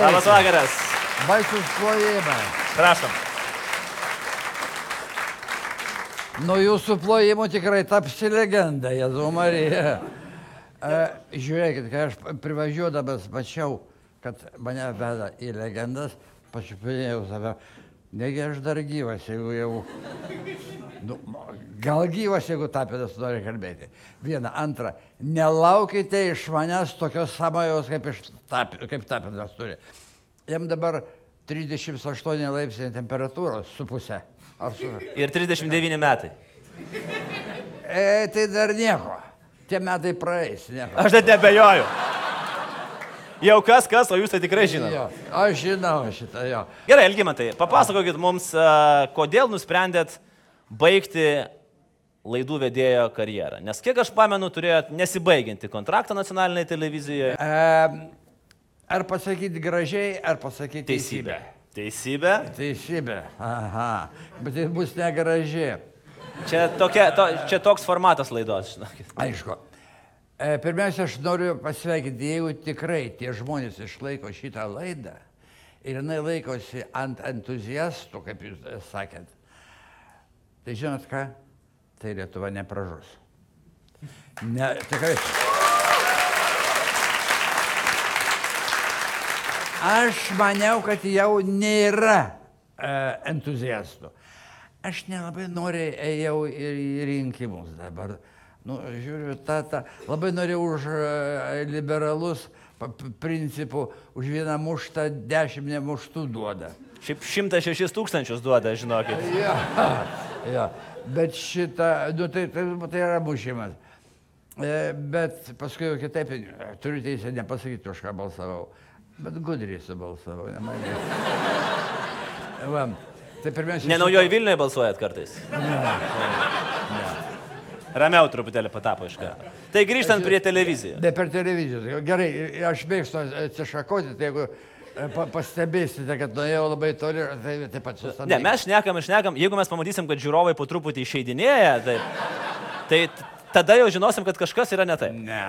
Labas vakaras. Baisus plojimai. Prašom. Nuo jūsų plojimų tikrai tapsi legenda, Jėzau Marija. E, žiūrėkit, kai aš privažiuodamas mačiau, kad mane veda į legendas, pačiupinėjau save. Negi aš dar gyvas, jeigu jau... Nu, gal gyvas, jeigu tapinas nori kalbėti. Viena, antra, nelaukite iš manęs tokios samajos, kaip, tap, kaip tapinas turi. Jam dabar 38 laipsniai temperatūros su pusė. Su... Ir 39 metai. E, tai dar nieko. Tie metai praeis, nieko. Aš net nebejoju. Jau kas, kas, o jūs tai tikrai žinote. Jo, aš žinau šitą jo. Gerai, Elgimantai, papasakokit mums, kodėl nusprendėt baigti laidų vedėjo karjerą. Nes kiek aš pamenu, turėjot nesibaigianti kontraktą nacionalinėje televizijoje. E, ar pasakyti gražiai, ar pasakyti Teisybė. Teisybė. Teisybė. Aha. Bet tai bus negraži. Čia, tokia, to, čia toks formatas laidos, žinokit. Aišku. E, Pirmiausia, aš noriu pasveikinti, jeigu tikrai tie žmonės išlaiko šitą laidą ir jinai laikosi ant entuziastų, kaip jūs e, sakėt, tai žinot ką, tai Lietuva nepražus. Ne, tikrai. Aš maniau, kad jau nėra e, entuziastų. Aš nelabai noriai ėjau ir į rinkimus dabar. Nu, žiūriu, ta, ta, labai norėjau už e, liberalus principų, už vieną muštą dešimt nemuštų duoda. Šiaip 106 tūkstančius duoda, žinokit. Ja, ja. Bet šitą, nu, tai, tai, tai yra mušimas. E, bet paskui jau kitaip, e, turiu teisę nepasakyti, už ką balsavau. Bet gudriai subalsavau. Va, tai pirmiausia. Ne naujoji Vilniuje balsuojat kartais. Ramiau truputėlį patapo iš karto. Tai grįžtant prie televizijos. Ne per televiziją. Gerai, aš mėgstu atsišakoti, tai jeigu e, pa, pastebėsite, kad nuėjau labai toli, tai taip pat sustabdžiau. Ne, mes šnekam šnekam, jeigu mes pamatysim, kad žiūrovai po truputį išeidinėja, tai, tai tada jau žinosim, kad kažkas yra ne taip. Ne,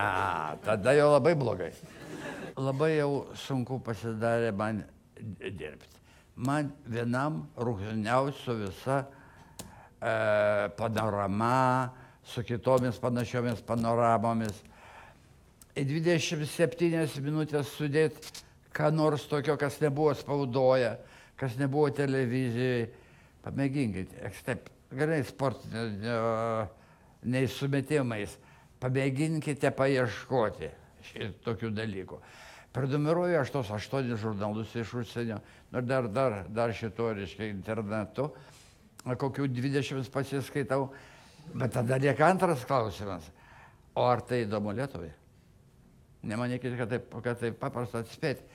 tada jau labai blogai. Labai jau sunku pasidarė man dirbti. Man vienam rūkiniausiu visa e, panorama, su kitomis panašiomis panoramomis. Į 27 minutės sudėti ką nors tokio, kas nebuvo spaudoje, kas nebuvo televizijoje. Pamėginkite, taip, gerai sportiniu, nei sumetimais. Pamėginkite paieškoti šitokių dalykų. Prenumeruoju aš tos aštuonis žurnalus iš užsienio, nu dar, dar, dar šito, reiškia, internetu, kokių 20 pasiskaitau, bet tada lieka antras klausimas. O ar tai įdomu Lietuvai? Nemanykite, kad taip, kad taip paprasta atspėti.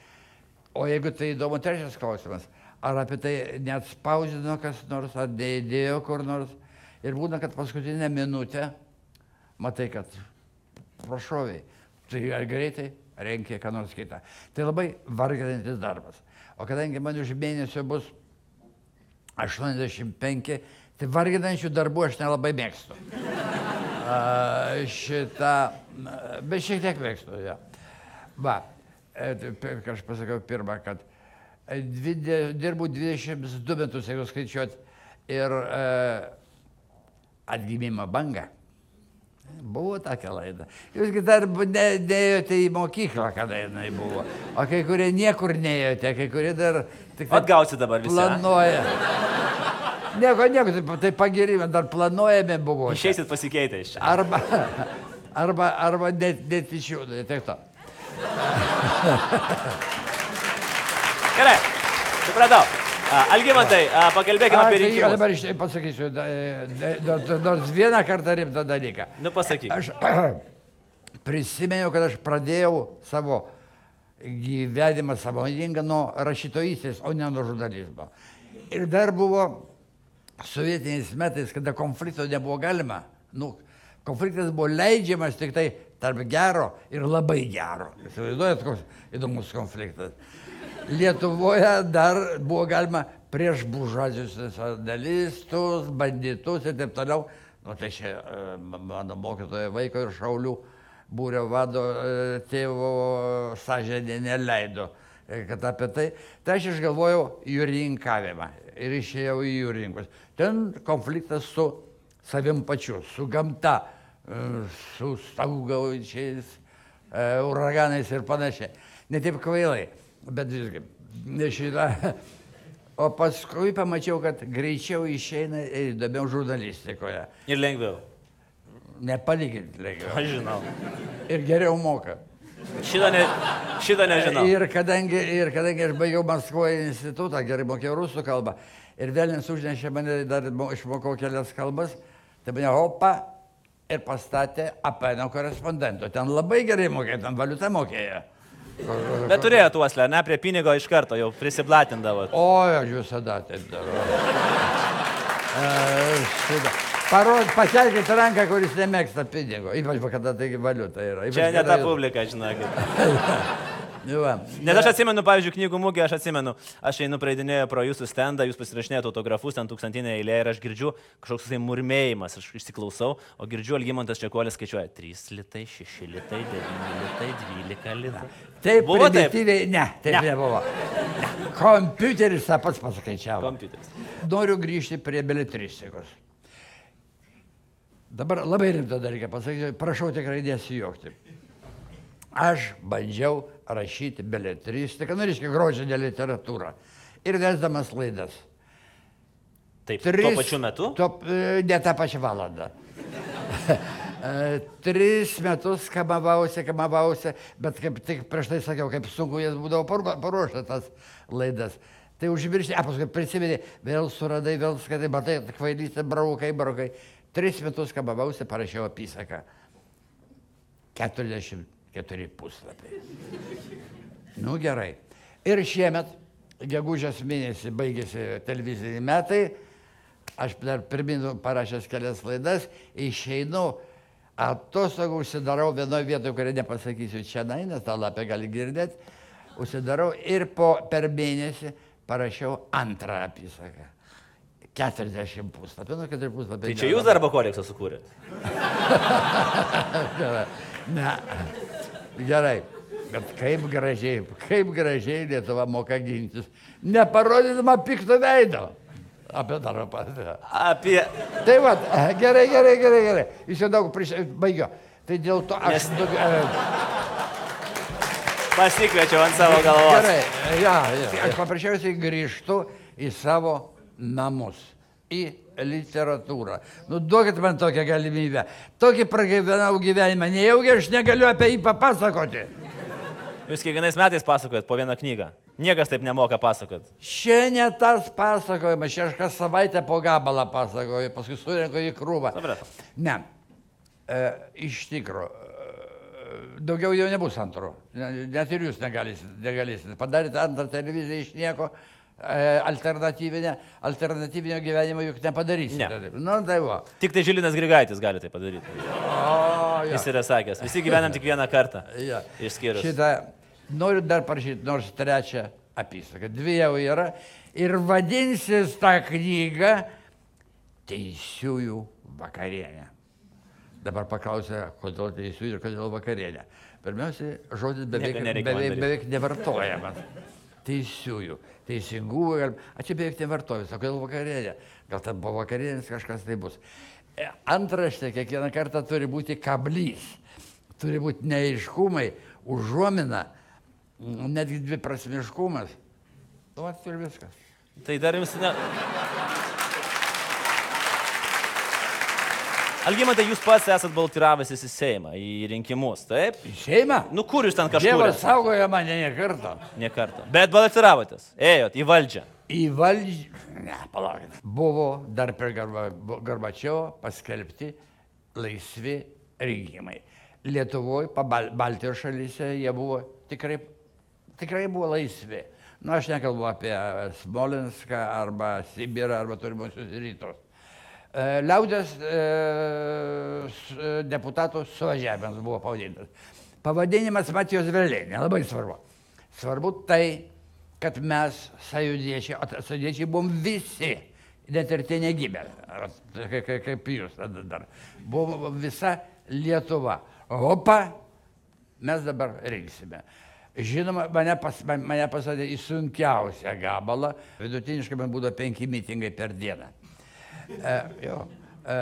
O jeigu tai įdomu, trečias klausimas. Ar apie tai net spausdino kas nors, ar neįdėjo kur nors. Ir būna, kad paskutinę minutę matai, kad prašoviai. Tai ar greitai renkia ką nors kitą. Tai labai varginantis darbas. O kadangi man už mėnesio bus 85, tai varginančių darbų aš nelabai mėgstu. A, šitą, bet šiek tiek mėgstu, ja. Va, e, tai ką aš pasakiau pirmą, kad e, dvide, dirbu 22 metus, jeigu skaičiuot, ir e, atgimimo banga. Buvo tokia laida. Jūsgi dar neėjote į mokyklą, kada jinai buvo. O kai kurie niekur neėjote, kai kurie dar tik Atgausi dabar visi. a? planuoja. Nieko, nieko, tai, tai pagirime, dar planuojame buvo. Išeisit pasikeitę iš čia. Arba, arba, arba net, net iš jų, tai tiek to. Gerai, supratau. A, Algimantai, a, pakalbėkime apie tai rinkimus. Dabar iš tai pasakysiu, nors vieną kartą rimtą dalyką. Nu pasakyk. Aš prisimenu, kad aš pradėjau savo gyvenimą sąmoningą nuo rašytojystės, o ne nuo žurnalizmo. Ir dar buvo sovietiniais metais, kada konflikto nebuvo galima. Nu, konfliktas buvo leidžiamas tik tai tarp gero ir labai gero. Įsivaizduojat, koks įdomus konfliktas. Lietuvoje dar buvo galima prieš buržuazius nacionalistus, banditus ir taip toliau. Nu, tai čia e, mano mokytojo vaiko ir šaulių būrio vado e, tėvo sąžinė neleido kad apie tai. Tai aš išgalvojau jūrininkavimą ir išėjau į jūrininkus. Ten konfliktas su savim pačiu, su gamta, e, su staugaučiais, e, uraganais ir panašiai. Ne taip kvailai, bet visgi. Šitą. O paskui pamačiau, kad greičiau išeina ir įdomiau žurnalistikoje. Ir lengviau. Nepalyginti lengviau. Aš žinau. Ir geriau moka. Šitą, ne, šitą nežinau. Ir kadangi, ir kadangi aš baigiau Maskvoje institutą, gerai mokėjau rusų kalbą, ir vėlins užnešė mane, dar mo- išmokau kelias kalbas, tai mane opa ir pastatė apeno korespondento. Ten labai gerai mokėjo, ten valiutą mokėjo. Bet turėjo tuoslę, ne prie pinigo iš karto jau prisiblatindavo. O, aš visada taip darau. E, šitą. Parod, pakelkite ranką, kuris nemėgsta pinigo, ypač kada tai valiuta yra. Ypač Čia ne ta publika, žinokit. Nu va. Nes aš atsimenu, pavyzdžiui, knygų mūgį, aš atsimenu, aš einu praeidinėjau pro jūsų stendą, jūs pasirašinėjate autografus, ten tūkstantinė eilė ir aš girdžiu kažkoks tai murmėjimas, aš išsiklausau, o girdžiu Algymantas Čekuolis skaičiuoja 3 litai, 6 litai, 9 litai, 12 litai. Taip, Buvo taip? ne, taip Ne. ne. nebuvo. Kompiuteris tą pats paskaičiavo. Kompiuteris. Noriu grįžti prie beletristikos. Dabar labai rimtą dalyką pasakysiu, prašau tikrai nesijuokti. Aš bandžiau rašyti beletristiką, nu, reiškia, grožinę literatūrą. Ir vesdamas laidas. Taip, tuo pačiu metu. Tuo, ne tą pačią valandą. E, Tris metus kamavausi, kamavausi, bet kaip tik prieš tai sakiau, kaip sunku jas būdavo paru- paruošti tas laidas. Tai užmiršti, a paskui prisimeni, vėl suradai, vėl skaitai, matai, kvailystė, braukai, braukai. Tris metus kamavausi, parašiau apysaką. 44 puslapiai. Nu gerai. Ir šiemet, gegužės mėnesį baigėsi televiziniai metai, aš dar pirminu parašęs kelias laidas, išeinu, atostogų užsidarau vienoje vietoje, kurią nepasakysiu čia, nes tą lapę gali girdėti, užsidarau ir po, per mėnesį parašiau antrą apysaką. 40 puslapių, nu 4 puslapiai. Tai čia jūs darbo kodeksą sukūrėte. Ne. Gerai. Bet kaip gražiai, kaip gražiai Lietuva moka gintis. Neparodydama pikto veido. Apie daro patį. Apie... Tai va, gerai, gerai, gerai, gerai. Jūs jau daug prieš... Baigiu. Tai dėl to aš... Nes- e, Pasikviečiau ant savo galvos. Gerai, ja, ja. Aš paprasčiausiai grįžtu į savo namus, į literatūrą. Nu, duokit man tokią galimybę. Tokį pragyvenau gyvenimą, nejaugi aš negaliu apie jį papasakoti. Jūs kiekvienais metais pasakojat po vieną knygą. Niekas taip nemoka pasakot. Šiandien tas pasakojimas, čia aš kas savaitę po gabalą pasakoju, paskui surinko į krūvą. Supratau. Ne, e, iš tikrųjų, e, daugiau jau nebus antro. Ne- Net ir jūs negalėsit. negalėsit. Padarėte antrą televiziją iš nieko, e, alternatyvinę, alternatyvinio gyvenimo juk nepadarysite. Ne. Nu, tai va. Tik tai Žilinas Grigaitis gali tai padaryti. O, Jis yra sakęs, visi gyvenam tik vieną kartą. Ja. Išskyrus. Šitą noriu dar parašyti nors trečią apysaką. Dvi jau yra. Ir vadinsis ta knyga Teisiųjų vakarienė. Dabar paklausė, kodėl teisiųjų ir kodėl vakarienė. Pirmiausia, žodis beveik, beveik, beveik nevartojamas. Teisiųjų, teisingųjų, gal- a čia beveik nevartojas, o kodėl vakarienė? Gal ten po vakarienės kažkas tai bus. E, Antraštė kiekvieną kartą turi būti kablys, turi būti neiškumai, užuomina, netgi dviprasmiškumas. Nu, vat ir viskas. Tai dar jums ne... Algymantai, jūs pats esat baltiravęsis į Seimą, į rinkimus, taip? Į šeimą? Nu kur jūs ten kažkur? Dievas saugoja mane ne kartą. Ne kartą. Bet baltiravotės, ėjot į valdžią. Į valdžią. Ne, palaukit. Buvo dar per Garba, Garbačiovo paskelbti laisvi rinkimai. Lietuvoje, Bal Baltijos šalyse jie buvo tikrai, tikrai buvo laisvi. Na, aš nekalbu apie Smolenską arba Sibirą arba turimuosius rytus. E, Liaudės e, e, deputatų suvažiavimas buvo pavadintas. Pavadinimas Matijos Vėlė, nelabai svarbu. Svarbu tai, kad mes sąjudiečiai, o sąjudiečiai buvom visi, net ir tie negimę, ar kai- kai- kaip jūs tada dar. Buvo visa Lietuva. Opa, mes dabar rinksime. Žinoma, mane, pas, man- mane pasadė į sunkiausią gabalą. Vidutiniškai man būdavo penki mitingai per dieną. E, jo, e,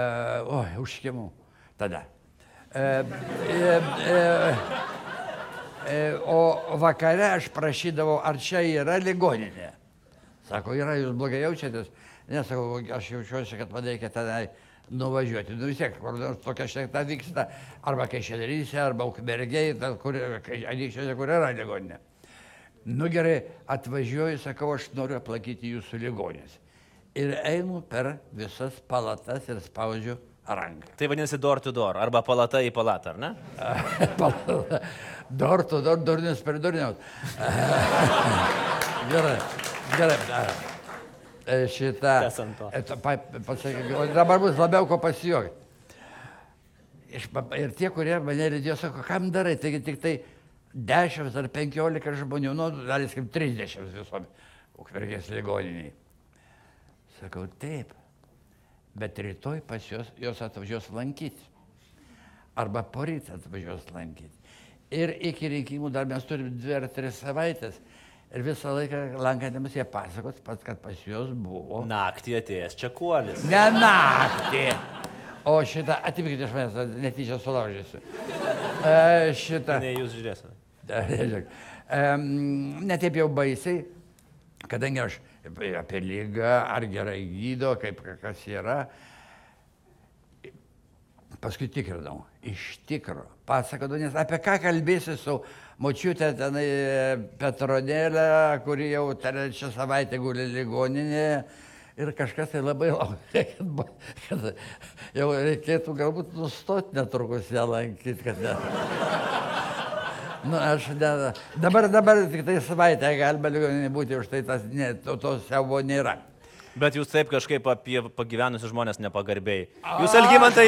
oi, užkimau tada. E, e, e, e, o vakare aš prašydavau, ar čia yra ligoninė. Sako, yra, jūs blogai jaučiatės. Nesakau, aš jaučiuosi, kad man reikia tenai nuvažiuoti. Nu vis tiek, kur nors tokia šiek tiek vyksta, arba Kešėdaryse, arba Ukmergiai, kur, Anykščiuose, kur yra ligoninė. Nu gerai, atvažiuoju, sakau, aš noriu aplankyti jūsų ligonės. Ir einu per visas palatas ir spaudžiu ranką. Tai vadinasi door to door arba palata į palatą, ar ne? Dar tu, dar durnius per durnius. gerai, gerai. E, Šitą. To. e, pasakyk, Dabar bus labiau ko pasijuokti. Ir tie, kurie mane lydėjo, sako, kam darai, taigi tik tai 10 ar 15 žmonių, nu, dalis kaip 30 visom ukmergės ligoniniai. Sakau, taip, bet rytoj pas juos, jos atvažiuos lankyti. Arba poryt atvažiuos lankyti. Ir iki rinkimų dar mes turime dvi ar tris savaitės. Ir visą laiką lankantiems jie pasakos, pats, kad pas juos buvo. Naktį atėjęs čia kuolis. Ne naktį. O šitą, atimkite iš manęs, netyčia sulaužysiu. E, šitą. Ne, jūs žiūrėsite. Em, Ne taip jau baisiai, kadangi aš apie lygą, ar gerai gydo, kaip kas yra. Paskui tikrinau, iš tikro. Pasakodavau, nes apie ką kalbėsi su močiutė tenai e, Petronėlė, kuri jau trečią savaitę guli ligoninėje. Ir kažkas tai labai laukia, kad, kad jau reikėtų galbūt nustoti netrukus ją lankyti, kad ne. Nu, aš ne, dabar, dabar tik tai savaitę galima ligoninė būti, už tai tas, ne, to, to siaubo nėra. Bet jūs taip kažkaip apie pagyvenusius žmonės nepagarbiai. Jūs algymantai,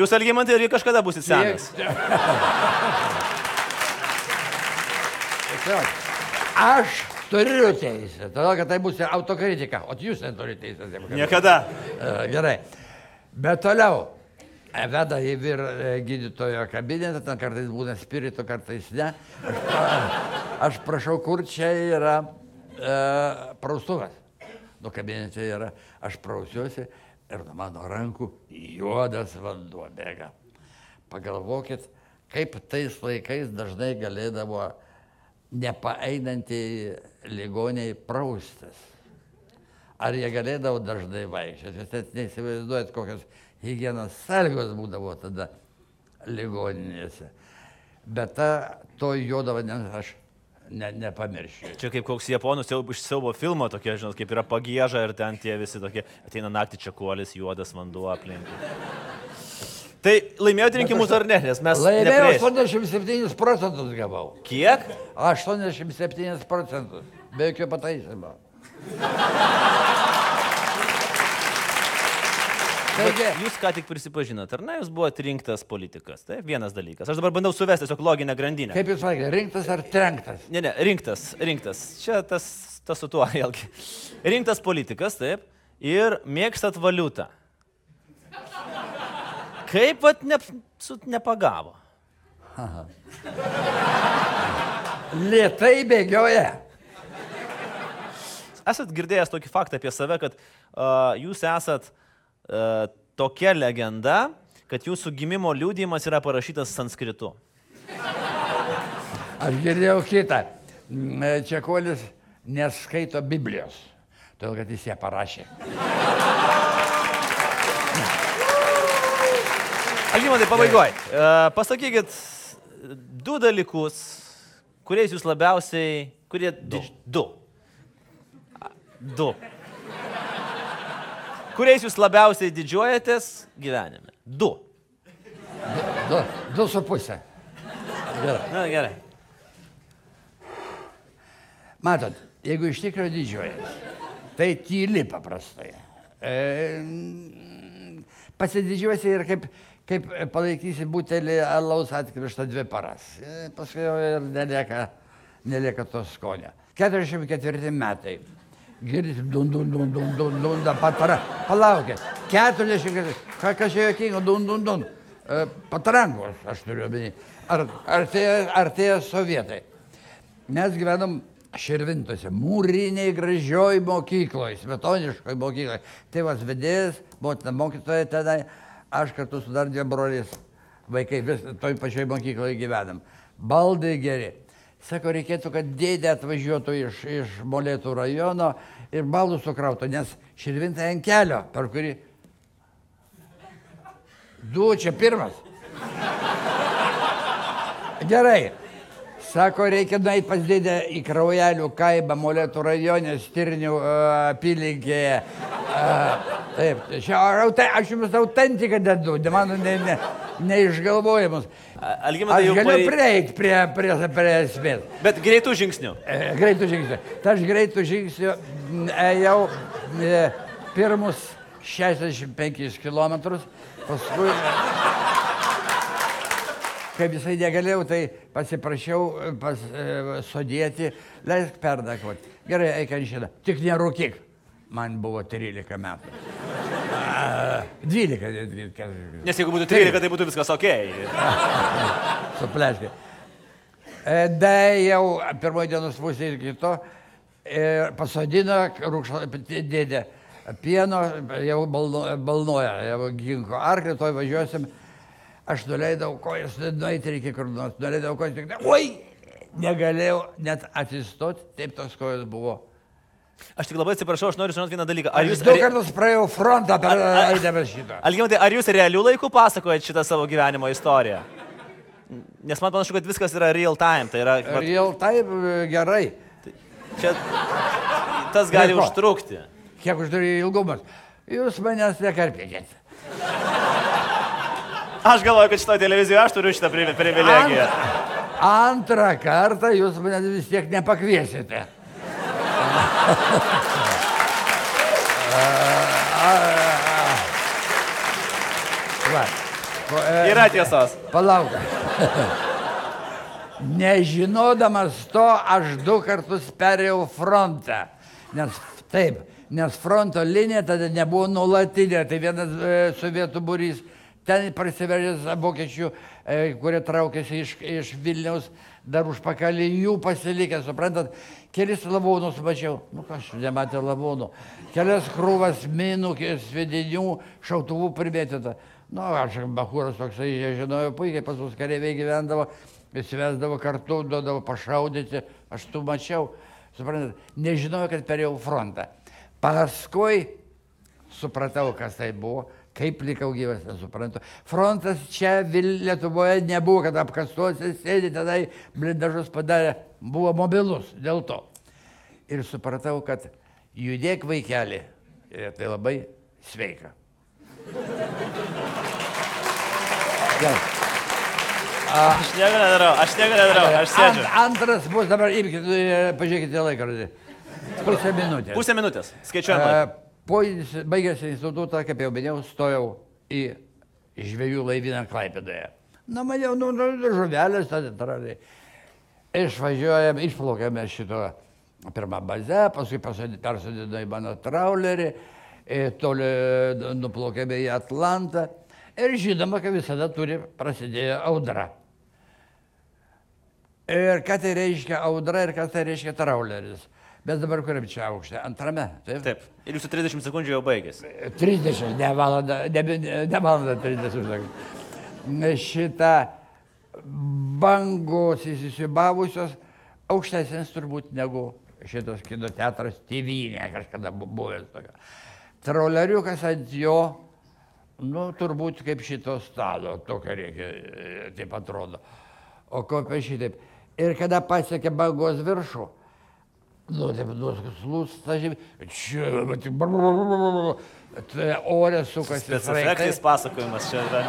jūs algymantai irgi kažkada būsite senas. Aš turiu teisę, todėl kad tai bus autokritika, o jūs neturite teisės. Niekada. E, Gerai. Bet toliau. Veda į vyr e, gydytojo kabinetą, ten kartais būna spirito, kartais ne. Aš, pra, aš prašau, kur čia yra e, praustuvas. Nu, kabinete yra, aš prausiuosi ir nuo mano rankų juodas vanduo bėga. Pagalvokit, kaip tais laikais dažnai galėdavo nepaeinantį ligoniai praustis. Ar jie galėdavo dažnai vaikščioti? Jūs net neįsivaizduojat, kokios hygienos sąlygos būdavo tada ligoninėse. Bet ta, to juodo vandens aš ne, nepamiršiu. Čia kaip koks japonų siaub- iš siaubo filmo tokie, žinot, kaip yra pagėža ir ten tie visi tokie, ateina naktį čia kuolis, juodas vanduo aplink. Tai laimėjote rinkimus ar ne, nes mes... Laimėjau neprieš. 87 procentus gavau. Kiek? 87 procentus. Be jokio pataisymo. Taigi, jūs ką tik prisipažinot, ar ne, jūs buvote rinktas politikas. Tai vienas dalykas. Aš dabar bandau suvesti tiesiog loginę grandinę. kaip jūs sakėte, rinktas ar trenktas? Ne, ne, rinktas, rinktas. Čia tas, tas su tuo, vėlgi. Rinktas politikas, taip. Ir mėgstat valiutą. Kaip pat ne, su, nepagavo? Lietai bėgioja. Esat girdėjęs tokį faktą apie save, kad uh, jūs esat tokia legenda, kad jūsų gimimo liūdėjimas yra parašytas sanskritu. Aš girdėjau kitą. Mm, Čekuolis neskaito Biblijos, todėl kad jis ją parašė. Algymantai, pabaigoje. Uh, pasakykit du dalykus, kuriais jūs labiausiai, kurie... Du. A, Du. Kuriais jūs labiausiai didžiuojatės gyvenime? Du. Du, du su pusė. Gerai. Na gerai. Matot, jeigu iš tikrųjų didžiuojas, tai tyli paprastai. E, pasididžiuosi ir kaip, kaip palaikysi butelį alaus atkrištą dvi paras. E, paskui jau ir nelieka, nelieka to skonio. 44 metai. Girdite, dun, dun, dun, dun, dun, dun, da, patara. Palaukit. 44. Ką, kas čia jokingo, dun, dun, dun. E, patrankos, aš turiu omeny. Ar artėja, artėja sovietai. Mes gyvenam Širvintose, mūriniai gražioj mokykloje, smetoniškoj mokykloje. Tėvas vedėjas, motina mokytoja tenai, aš kartu su dar dviem broliais vaikai vis toj pačioj mokykloje gyvenam. Baldai geri. Sako, reikėtų, kad dėdė atvažiuotų iš, iš Molėtų rajono ir baldų sukrautų, nes širvintai ant kelio, per kurį... Du, čia pirmas. Gerai. Sako, reikia nueiti pas dėdę į Kraujelių kaimą, Molėtų rajone, Stirnių uh, apylinkėje. Uh, taip, čia, aš jums autentiką dedu, man ne, ne, neišgalvojimus. Algimantai, jau galiu paei- prieiti prie, prie, prie esmės. Bet greitų žingsnių. E, Greitų žingsnių. Tai aš greitų žingsnių ėjau e, pirmus 65 km, paskui, kaip visai negalėjau, tai pasiprašiau e, pas e, sodėti, leisk perdakoti. Gerai, eik ant šitą, tik nerūkyk. Man buvo 13 metų. A, 12, netgi. Nes jeigu būtų 13, tai būtų viskas ok. supleškė. E, Da jau pirmoji dienos pusė ir kito ir pasodino rūkšą dėdė pieno, jau balno, balnoja, jau ginko arklį, toj važiuosim. Aš nuleidau kojas, nueiti reikia kur nors, nuleidau kojas, tik, oi, negalėjau net atsistoti, taip tos kojas buvo. Aš tik labai atsiprašau, aš noriu žinoti vieną dalyką. Ar Aš jūs... du kartus praėjau frontą per eidamas šitą. Algimantai, ar jūs realių laikų pasakojat šitą savo gyvenimo istoriją? Nes man panašu, kad viskas yra real time. Tai yra, vat, jau taip e, gerai. čia tas gali Prie ko? užtrukti. Kiek uždarė ilgumas. Jūs manęs nekarpėkit. Aš galvoju, kad šitoje televizijoje aš turiu šitą privi- privilegiją. Antrą kartą jūs mane vis tiek nepakviesite. Va. Ko- e, Yra tiesos. Palauk. Nežinodamas to, aš du kartus perėjau frontą. Nes taip, nes fronto linija tada nebuvo nuolatinė, tai vienas e, sovietų būrys, ten prasiveržęs vokiečių, e, kurie traukėsi iš, iš Vilniaus, dar užpakalį jų pasilikę, suprantat, kelis lavonus mačiau, nu kas nematė lavonų, kelias krūvas minų, svedinių, šautuvų primėtyta. Nu, aš Bahūras toksai, jie žinojo puikiai, pas mus kareiviai gyvendavo, įsivesdavo kartu, duodavo pašaudyti, aš tu mačiau, suprantat, nežinojau, kad perėjau frontą. Paskui supratau, kas tai buvo, kaip likau gyvas, nesuprantu. Frontas čia Vil- Lietuvoje nebuvo, kad apkastuose sėdi, tenai blindažus padarė, buvo mobilus dėl to. Ir supratau, kad judėk vaikelį, ir tai labai sveika. Gerai. Aš nieko nedarau, aš nieko nedarau, aš sėdžiu. Ant, antras bus dabar, imkite, pažiūrėkite laikrodį. Pusę minutės. Pusę minutės. Skaičiuojam. Po baigęs institutą, kaip jau minėjau, stojau į žvėjų laivyną Klaipėdoje. Na, maniau, nu, nu, nu, žuvelės, tada traliai. Išvažiuojam, išplaukėme šito pirmą bazę, paskui persodino į mano traulerį, toli nuplaukėme į Atlantą. Ir žinoma, kad visada turi prasidėjo audra. Ir ką tai reiškia audra ir ką tai reiškia trauleris. Bet dabar kuriam čia aukšte? Antrame, taip? Taip. Ir jūsų 30 sekundžių jau baigėsi. 30, ne valanda, ne, ne, valanda 30 sekundžių. Šitą bangos įsisiubavusios aukštesnės turbūt negu šitas kino teatras tėvynė kažkada bu- buvęs tokio. Trauleriukas ant jo, nu, turbūt kaip šito stalo, tokio reikia, e, taip atrodo. O kopia šitaip. Ir kada pasiekė bangos viršų, nu, taip, nu, slūsta žemė, čia, va, tik tai ore sukasi sraigtai, pasakojimas čia yra.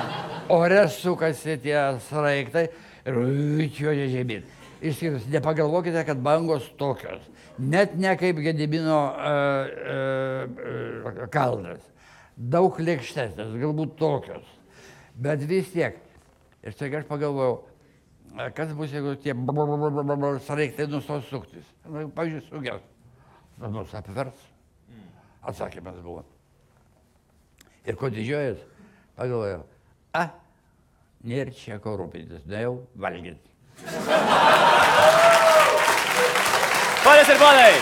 ore sukasi tie sraigtai ir čiuožia žemyn. Išskyrus, nepagalvokite, kad bangos tokios. Net ne kaip Gedimino uh, uh, kalnas. Daug lėkštesnės, galbūt tokios. Bet vis tiek. Ir staiga aš pagalvojau, kas bus, jeigu tie sraigtai nustos suktis. Na, Pavyzdžiui, suges. Mus apvers. Atsakymas buvo. Ir ko didžiuojas, pagalvojau, a, nėra čia ko rūpintis, nuėjau valgyti. Ponės ir ponai.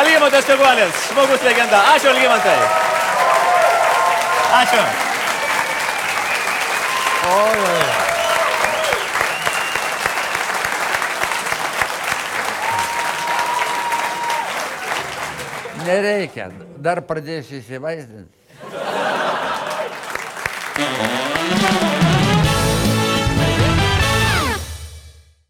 Algymantas Čeguolis, žmogus legenda. Ačiū, Algymantai. Ačiū. Nereikia, dar pradėsiu įsivaizdinti.